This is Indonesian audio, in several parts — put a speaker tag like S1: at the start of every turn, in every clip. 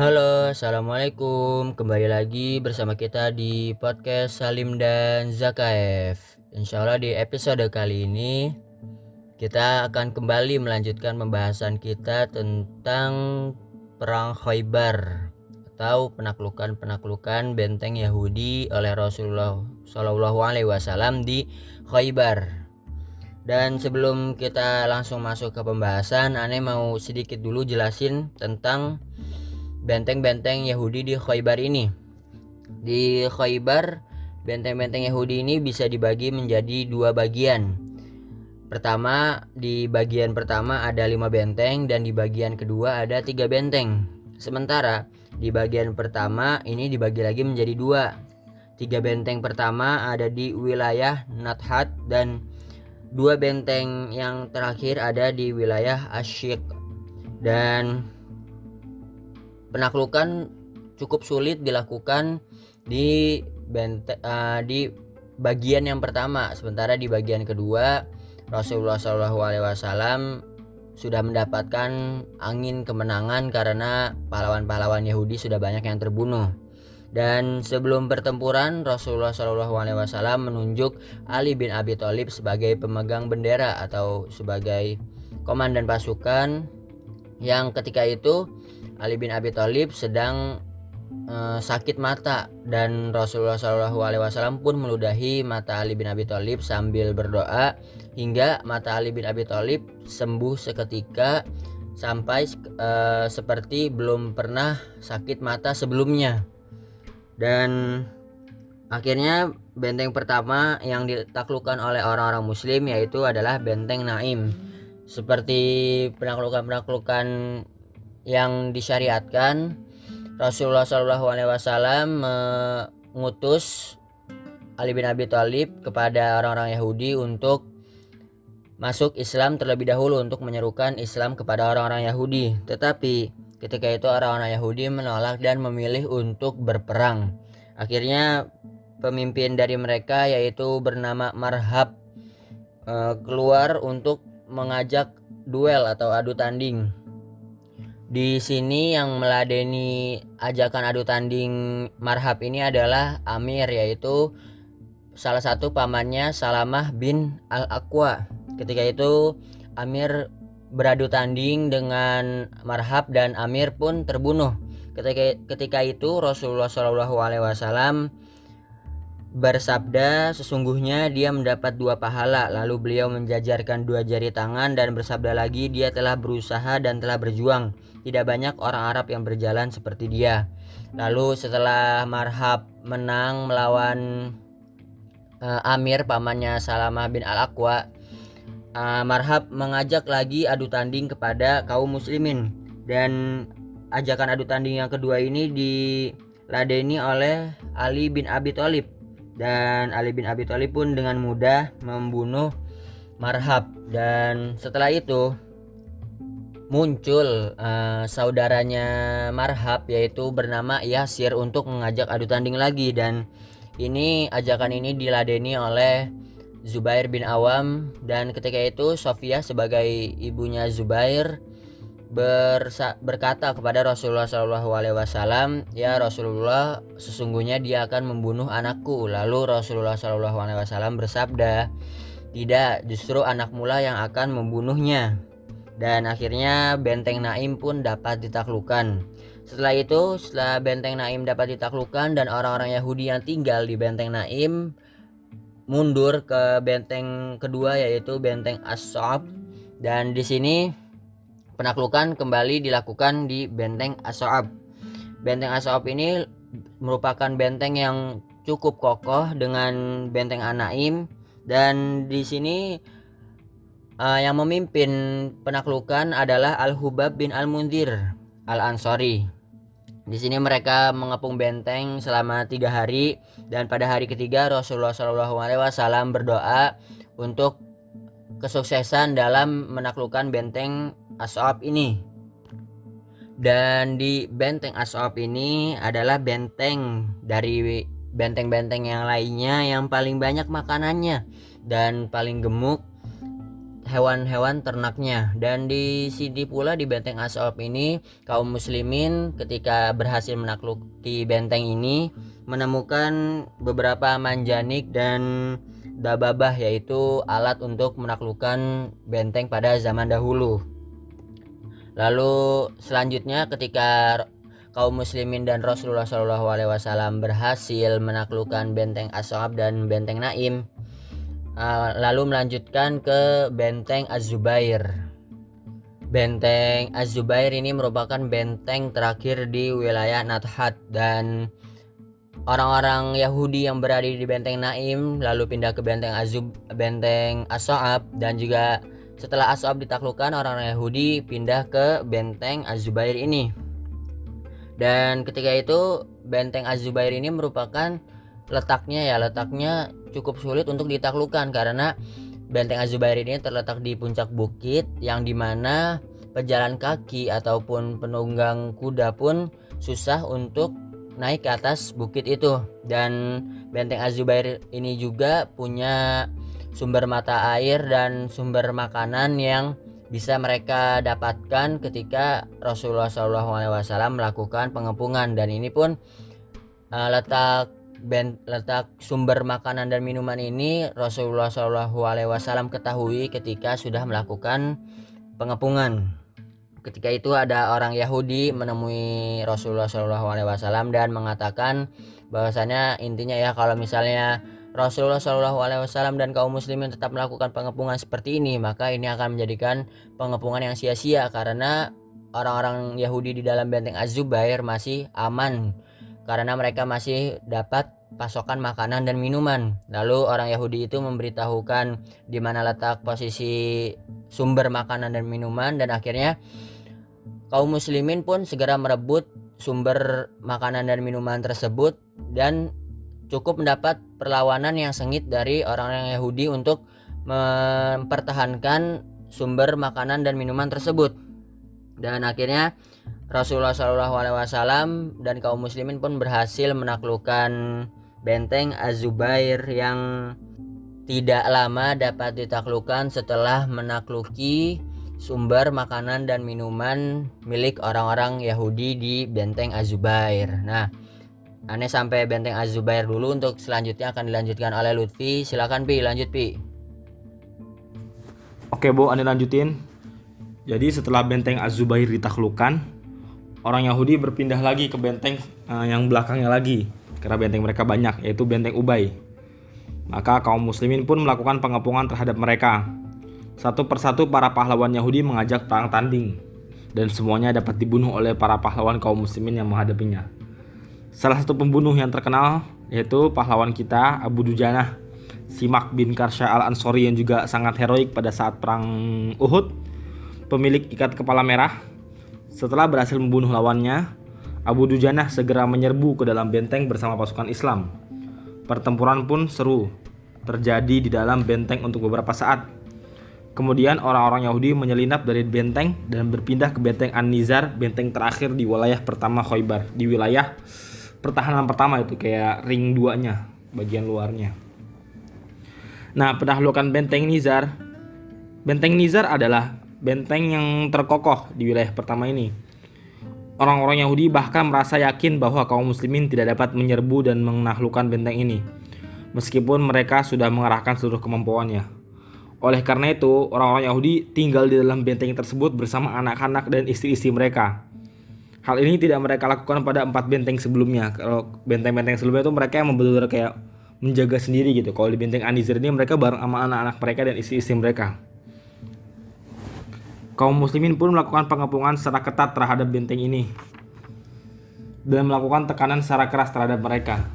S1: Halo, assalamualaikum. Kembali lagi bersama kita di podcast Salim dan Zakaev. Insya Allah di episode kali ini kita akan kembali melanjutkan pembahasan kita tentang perang Khaybar atau penaklukan-penaklukan benteng Yahudi oleh Rasulullah Shallallahu Alaihi Wasallam di Khaybar. Dan sebelum kita langsung masuk ke pembahasan, aneh mau sedikit dulu jelasin tentang benteng-benteng Yahudi di Khaybar ini. Di Khaybar, benteng-benteng Yahudi ini bisa dibagi menjadi dua bagian. Pertama, di bagian pertama ada lima benteng dan di bagian kedua ada tiga benteng. Sementara di bagian pertama ini dibagi lagi menjadi dua. Tiga benteng pertama ada di wilayah Nathat dan dua benteng yang terakhir ada di wilayah Asyik. Dan penaklukan cukup sulit dilakukan di bente, uh, di bagian yang pertama. Sementara di bagian kedua Rasulullah SAW sudah mendapatkan angin kemenangan karena pahlawan-pahlawan Yahudi sudah banyak yang terbunuh. Dan sebelum pertempuran Rasulullah SAW menunjuk Ali bin Abi Thalib sebagai pemegang bendera atau sebagai komandan pasukan yang ketika itu Ali bin Abi Thalib sedang uh, sakit mata dan Rasulullah SAW pun meludahi mata Ali bin Abi Thalib sambil berdoa hingga mata Ali bin Abi Thalib sembuh seketika sampai uh, seperti belum pernah sakit mata sebelumnya. Dan akhirnya benteng pertama yang ditaklukkan oleh orang-orang muslim yaitu adalah benteng Naim. Seperti penaklukan-penaklukan yang disyariatkan Rasulullah Shallallahu Alaihi Wasallam mengutus Ali bin Abi Thalib kepada orang-orang Yahudi untuk masuk Islam terlebih dahulu untuk menyerukan Islam kepada orang-orang Yahudi. Tetapi ketika itu orang-orang Yahudi menolak dan memilih untuk berperang. Akhirnya pemimpin dari mereka yaitu bernama Marhab eh, keluar untuk mengajak duel atau adu tanding di sini yang meladeni ajakan adu tanding Marhab ini adalah Amir yaitu salah satu pamannya Salamah bin Al-Aqwa. Ketika itu Amir beradu tanding dengan Marhab dan Amir pun terbunuh. Ketika ketika itu Rasulullah Shallallahu alaihi wasallam bersabda sesungguhnya dia mendapat dua pahala. Lalu beliau menjajarkan dua jari tangan dan bersabda lagi dia telah berusaha dan telah berjuang. Tidak banyak orang Arab yang berjalan seperti dia. Lalu setelah Marhab menang melawan uh, Amir pamannya Salamah bin Al-Aqwa uh, Marhab mengajak lagi adu tanding kepada kaum muslimin. Dan ajakan adu tanding yang kedua ini diladeni oleh Ali bin Abi Thalib dan Ali bin Abi Thalib pun dengan mudah membunuh Marhab. Dan setelah itu muncul uh, saudaranya Marhab yaitu bernama Yasir untuk mengajak adu tanding lagi. Dan ini ajakan ini diladeni oleh Zubair bin Awam. Dan ketika itu Sofia sebagai ibunya Zubair bersa berkata kepada Rasulullah Shallallahu Alaihi Wasallam, ya Rasulullah, sesungguhnya dia akan membunuh anakku. Lalu Rasulullah Shallallahu Alaihi Wasallam bersabda, tidak, justru anak mula yang akan membunuhnya. Dan akhirnya benteng Naim pun dapat ditaklukkan. Setelah itu, setelah benteng Naim dapat ditaklukkan dan orang-orang Yahudi yang tinggal di benteng Naim mundur ke benteng kedua yaitu benteng As-Sa'ab dan di sini penaklukan kembali dilakukan di benteng Asoab. Benteng Asoab ini merupakan benteng yang cukup kokoh dengan benteng Anaim dan di sini uh, yang memimpin penaklukan adalah Al-Hubab bin Al-Mundir Al-Ansori. Di sini mereka mengepung benteng selama tiga hari dan pada hari ketiga Rasulullah SAW berdoa untuk kesuksesan dalam menaklukkan benteng Asop ini. Dan di benteng Asop ini adalah benteng dari benteng-benteng yang lainnya yang paling banyak makanannya dan paling gemuk hewan-hewan ternaknya dan di sini pula di benteng Asob ini kaum muslimin ketika berhasil menakluki benteng ini menemukan beberapa manjanik dan dababah yaitu alat untuk menaklukkan benteng pada zaman dahulu lalu selanjutnya ketika kaum muslimin dan Rasulullah SAW berhasil menaklukkan benteng Asob dan benteng Naim lalu melanjutkan ke benteng Az-Zubair. Benteng Az-Zubair ini merupakan benteng terakhir di wilayah Nathat dan orang-orang Yahudi yang berada di benteng Naim lalu pindah ke benteng Azub benteng As-Sa'ab dan juga setelah As-Sa'ab ditaklukkan orang-orang Yahudi pindah ke benteng Az-Zubair ini. Dan ketika itu benteng Az-Zubair ini merupakan letaknya ya letaknya cukup sulit untuk ditaklukkan karena benteng Az-Zubair ini terletak di puncak bukit yang di mana pejalan kaki ataupun penunggang kuda pun susah untuk naik ke atas bukit itu. Dan benteng Az-Zubair ini juga punya sumber mata air dan sumber makanan yang bisa mereka dapatkan ketika Rasulullah SAW melakukan pengepungan dan ini pun uh, letak ben, letak sumber makanan dan minuman ini Rasulullah SAW ketahui ketika sudah melakukan pengepungan. Ketika itu ada orang Yahudi menemui Rasulullah SAW dan mengatakan bahwasanya intinya ya kalau misalnya Rasulullah Shallallahu Alaihi Wasallam dan kaum muslimin tetap melakukan pengepungan seperti ini, maka ini akan menjadikan pengepungan yang sia-sia karena orang-orang Yahudi di dalam benteng Az-Zubair masih aman karena mereka masih dapat pasokan makanan dan minuman. Lalu orang Yahudi itu memberitahukan di mana letak posisi sumber makanan dan minuman dan akhirnya kaum muslimin pun segera merebut sumber makanan dan minuman tersebut dan cukup mendapat perlawanan yang sengit dari orang-orang Yahudi untuk mempertahankan sumber makanan dan minuman tersebut. Dan akhirnya Rasulullah SAW dan kaum muslimin pun berhasil menaklukkan benteng Az-Zubair yang tidak lama dapat ditaklukkan setelah menakluki sumber makanan dan minuman milik orang-orang Yahudi di benteng Az-Zubair. Nah, Aneh sampai benteng Az-Zubair dulu untuk selanjutnya akan dilanjutkan oleh Lutfi. Silakan Pi, lanjut Pi.
S2: Oke, Bu, Aneh lanjutin. Jadi setelah benteng Az-Zubair ditaklukkan, orang Yahudi berpindah lagi ke benteng uh, yang belakangnya lagi karena benteng mereka banyak yaitu benteng Ubay. Maka kaum muslimin pun melakukan pengepungan terhadap mereka. Satu persatu para pahlawan Yahudi mengajak perang tanding dan semuanya dapat dibunuh oleh para pahlawan kaum muslimin yang menghadapinya. Salah satu pembunuh yang terkenal yaitu pahlawan kita Abu Dujanah Simak bin Karsya al-Ansori yang juga sangat heroik pada saat perang Uhud. Pemilik ikat kepala merah setelah berhasil membunuh lawannya Abu Dujanah segera menyerbu ke dalam benteng bersama pasukan Islam. Pertempuran pun seru terjadi di dalam benteng untuk beberapa saat. Kemudian orang-orang Yahudi menyelinap dari benteng dan berpindah ke benteng An-Nizar, benteng terakhir di wilayah pertama Khoibar, di wilayah pertahanan pertama itu kayak ring duanya bagian luarnya. Nah, penaklukan benteng Nizar. Benteng Nizar adalah benteng yang terkokoh di wilayah pertama ini. Orang-orang Yahudi bahkan merasa yakin bahwa kaum muslimin tidak dapat menyerbu dan menaklukkan benteng ini. Meskipun mereka sudah mengerahkan seluruh kemampuannya. Oleh karena itu, orang-orang Yahudi tinggal di dalam benteng tersebut bersama anak-anak dan istri-istri mereka. Hal ini tidak mereka lakukan pada empat benteng sebelumnya. Kalau benteng-benteng sebelumnya itu mereka yang benar-benar kayak menjaga sendiri gitu. Kalau di benteng Anizir ini mereka bareng sama anak-anak mereka dan istri-istri mereka. Kaum muslimin pun melakukan pengepungan secara ketat terhadap benteng ini dan melakukan tekanan secara keras terhadap mereka.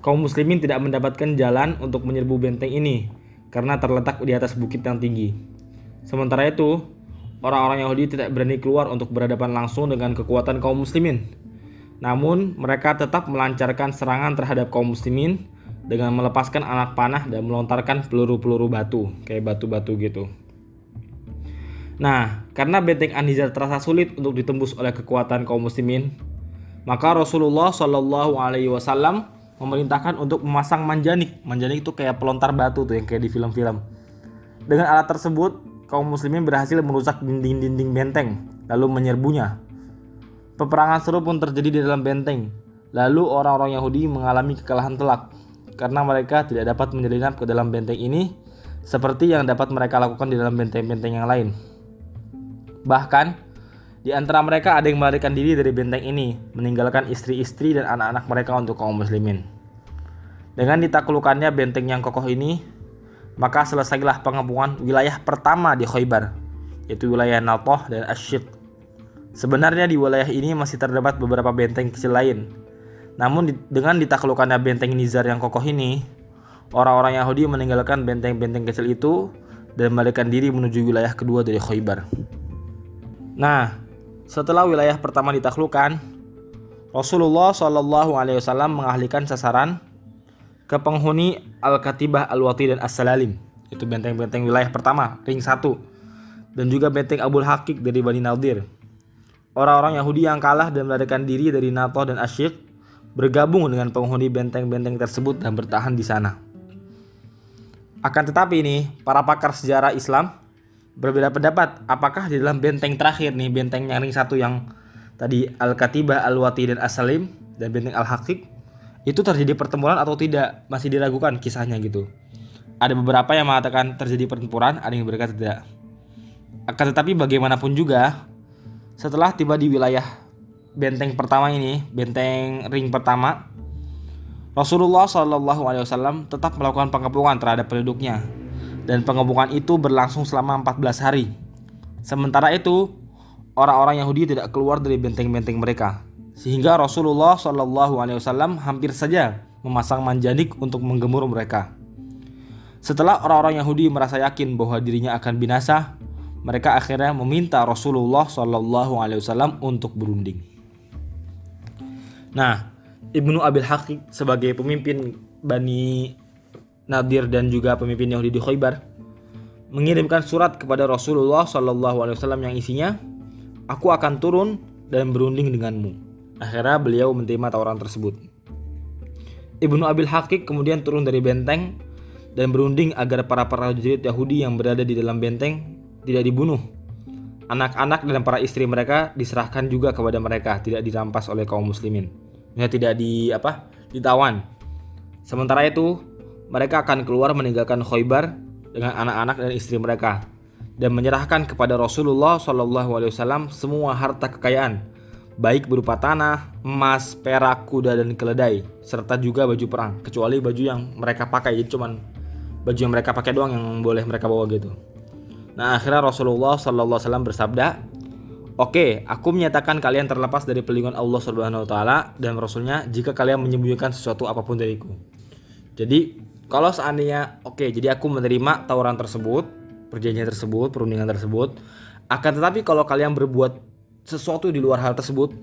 S2: Kaum muslimin tidak mendapatkan jalan untuk menyerbu benteng ini karena terletak di atas bukit yang tinggi. Sementara itu, orang-orang Yahudi tidak berani keluar untuk berhadapan langsung dengan kekuatan kaum muslimin. Namun, mereka tetap melancarkan serangan terhadap kaum muslimin dengan melepaskan anak panah dan melontarkan peluru-peluru batu, kayak batu-batu gitu. Nah, karena benteng An-Nizar terasa sulit untuk ditembus oleh kekuatan kaum muslimin, maka Rasulullah Shallallahu alaihi wasallam memerintahkan untuk memasang manjanik. Manjanik itu kayak pelontar batu tuh yang kayak di film-film. Dengan alat tersebut, kaum muslimin berhasil merusak dinding-dinding benteng, lalu menyerbunya. Peperangan seru pun terjadi di dalam benteng. Lalu orang-orang Yahudi mengalami kekalahan telak karena mereka tidak dapat menyelinap ke dalam benteng ini seperti yang dapat mereka lakukan di dalam benteng-benteng yang lain. Bahkan, di antara mereka ada yang melarikan diri dari benteng ini, meninggalkan istri-istri dan anak-anak mereka untuk kaum muslimin. Dengan ditaklukannya benteng yang kokoh ini, maka selesailah pengepungan wilayah pertama di Khaybar, yaitu wilayah Naltoh dan Ashik Sebenarnya di wilayah ini masih terdapat beberapa benteng kecil lain. Namun dengan ditaklukkannya benteng Nizar yang kokoh ini, orang-orang Yahudi meninggalkan benteng-benteng kecil itu dan melarikan diri menuju wilayah kedua dari Khaybar. Nah, setelah wilayah pertama ditaklukkan, Rasulullah Shallallahu Alaihi Wasallam mengalihkan sasaran ke penghuni Al-Katibah Al-Wati dan As-Salalim, itu benteng-benteng wilayah pertama, ring 1, dan juga benteng Abul Hakik dari Bani Nadir. Orang-orang Yahudi yang kalah dan melarikan diri dari NATO dan Asyik bergabung dengan penghuni benteng-benteng tersebut dan bertahan di sana. Akan tetapi ini, para pakar sejarah Islam berbeda pendapat apakah di dalam benteng terakhir nih, benteng yang ring satu yang tadi Al-Katibah, Al-Wati dan As-Salim dan benteng Al-Hakik itu terjadi pertempuran atau tidak masih diragukan kisahnya gitu. Ada beberapa yang mengatakan terjadi pertempuran, ada yang berkata tidak. Akan tetapi bagaimanapun juga, setelah tiba di wilayah benteng pertama ini, benteng ring pertama, Rasulullah Shallallahu Alaihi Wasallam tetap melakukan pengepungan terhadap penduduknya dan pengepungan itu berlangsung selama 14 hari. Sementara itu, orang-orang Yahudi tidak keluar dari benteng-benteng mereka, sehingga Rasulullah Shallallahu Alaihi Wasallam hampir saja memasang manjanik untuk menggemur mereka. Setelah orang-orang Yahudi merasa yakin bahwa dirinya akan binasa, mereka akhirnya meminta Rasulullah Shallallahu Alaihi Wasallam untuk berunding. Nah, Ibnu Abil Hakik sebagai pemimpin Bani Nadir dan juga pemimpin Yahudi di Khaybar mengirimkan surat kepada Rasulullah Shallallahu Alaihi Wasallam yang isinya, aku akan turun dan berunding denganmu. Akhirnya beliau menerima tawaran tersebut. Ibnu Abil Hakik kemudian turun dari benteng dan berunding agar para prajurit Yahudi yang berada di dalam benteng tidak dibunuh. Anak-anak dan para istri mereka diserahkan juga kepada mereka, tidak dirampas oleh kaum muslimin. Ya, tidak di apa? ditawan. Sementara itu, mereka akan keluar meninggalkan Khaybar dengan anak-anak dan istri mereka dan menyerahkan kepada Rasulullah Wasallam semua harta kekayaan, baik berupa tanah, emas, perak, kuda dan keledai, serta juga baju perang, kecuali baju yang mereka pakai. Jadi cuman baju yang mereka pakai doang yang boleh mereka bawa gitu. Nah akhirnya Rasulullah Wasallam bersabda, Oke, aku menyatakan kalian terlepas dari pelindungan Allah Subhanahu Wa Taala dan Rasulnya jika kalian menyembunyikan sesuatu apa pun dariku. Jadi kalau seandainya oke, jadi aku menerima tawaran tersebut, perjanjian tersebut, perundingan tersebut. Akan tetapi kalau kalian berbuat sesuatu di luar hal tersebut,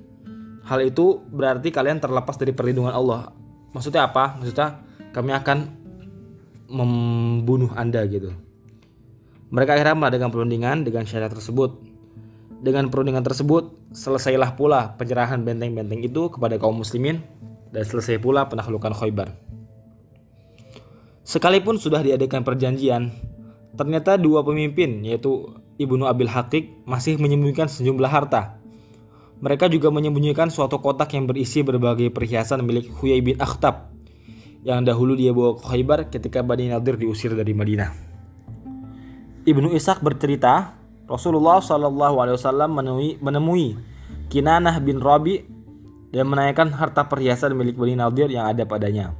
S2: hal itu berarti kalian terlepas dari perlindungan Allah. Maksudnya apa? Maksudnya kami akan membunuh Anda gitu. Mereka akhirnya mengadakan perundingan dengan syarat tersebut. Dengan perundingan tersebut, selesailah pula penyerahan benteng-benteng itu kepada kaum muslimin dan selesai pula penaklukan Khaybar. Sekalipun sudah diadakan perjanjian, ternyata dua pemimpin yaitu Ibnu Abil Hakik masih menyembunyikan sejumlah harta. Mereka juga menyembunyikan suatu kotak yang berisi berbagai perhiasan milik Huyai bin Akhtab yang dahulu dia bawa ke Khaybar ketika Bani Nadir diusir dari Madinah. Ibnu Ishaq bercerita, Rasulullah Wasallam menemui, menemui Kinanah bin Rabi dan menanyakan harta perhiasan milik Bani Nadir yang ada padanya.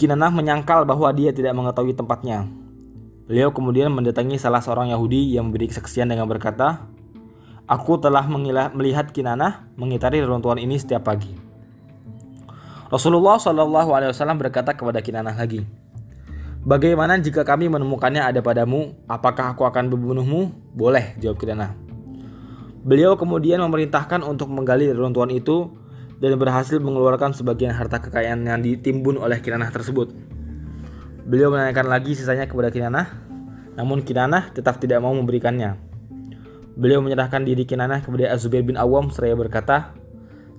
S2: Kinanah menyangkal bahwa dia tidak mengetahui tempatnya. Beliau kemudian mendatangi salah seorang Yahudi yang memberi kesaksian dengan berkata, Aku telah melihat Kinanah mengitari reruntuhan ini setiap pagi. Rasulullah Wasallam berkata kepada Kinanah lagi, Bagaimana jika kami menemukannya ada padamu? Apakah aku akan membunuhmu? Boleh, jawab Kirana. Beliau kemudian memerintahkan untuk menggali reruntuhan itu dan berhasil mengeluarkan sebagian harta kekayaan yang ditimbun oleh Kinanah tersebut. Beliau menanyakan lagi sisanya kepada Kinanah, namun Kinanah tetap tidak mau memberikannya. Beliau menyerahkan diri Kinanah kepada Azubair bin Awam seraya berkata,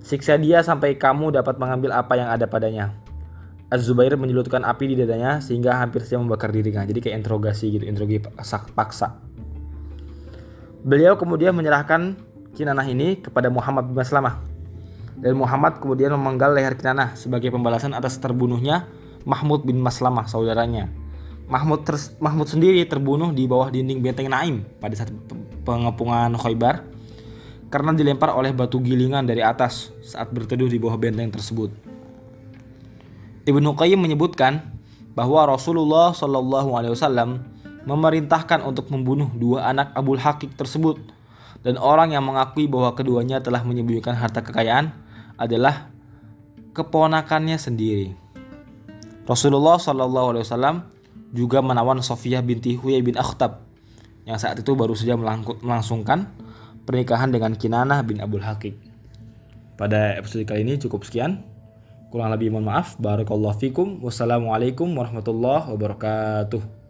S2: Siksa dia sampai kamu dapat mengambil apa yang ada padanya. Az-Zubair menyelutkan api di dadanya sehingga hampir siap membakar dirinya. Jadi kayak interogasi gitu, interogasi paksa. Beliau kemudian menyerahkan Kinanah ini kepada Muhammad bin Maslamah. Dan Muhammad kemudian memenggal leher Kinanah sebagai pembalasan atas terbunuhnya Mahmud bin Maslamah saudaranya. Mahmud ter Mahmud sendiri terbunuh di bawah dinding benteng Naim pada saat pengepungan Khaybar karena dilempar oleh batu gilingan dari atas saat berteduh di bawah benteng tersebut. Ibnu Qayyim menyebutkan bahwa Rasulullah Shallallahu Alaihi Wasallam memerintahkan untuk membunuh dua anak Abul Hakik tersebut dan orang yang mengakui bahwa keduanya telah menyembunyikan harta kekayaan adalah keponakannya sendiri. Rasulullah Shallallahu Alaihi Wasallam juga menawan Sofiyah binti Huyai bin Akhtab yang saat itu baru saja melangsungkan pernikahan dengan Kinanah bin Abdul Hakik. Pada episode kali ini cukup sekian. Kurang lebih mohon maaf. Barakallahu fikum. Wassalamualaikum warahmatullahi wabarakatuh.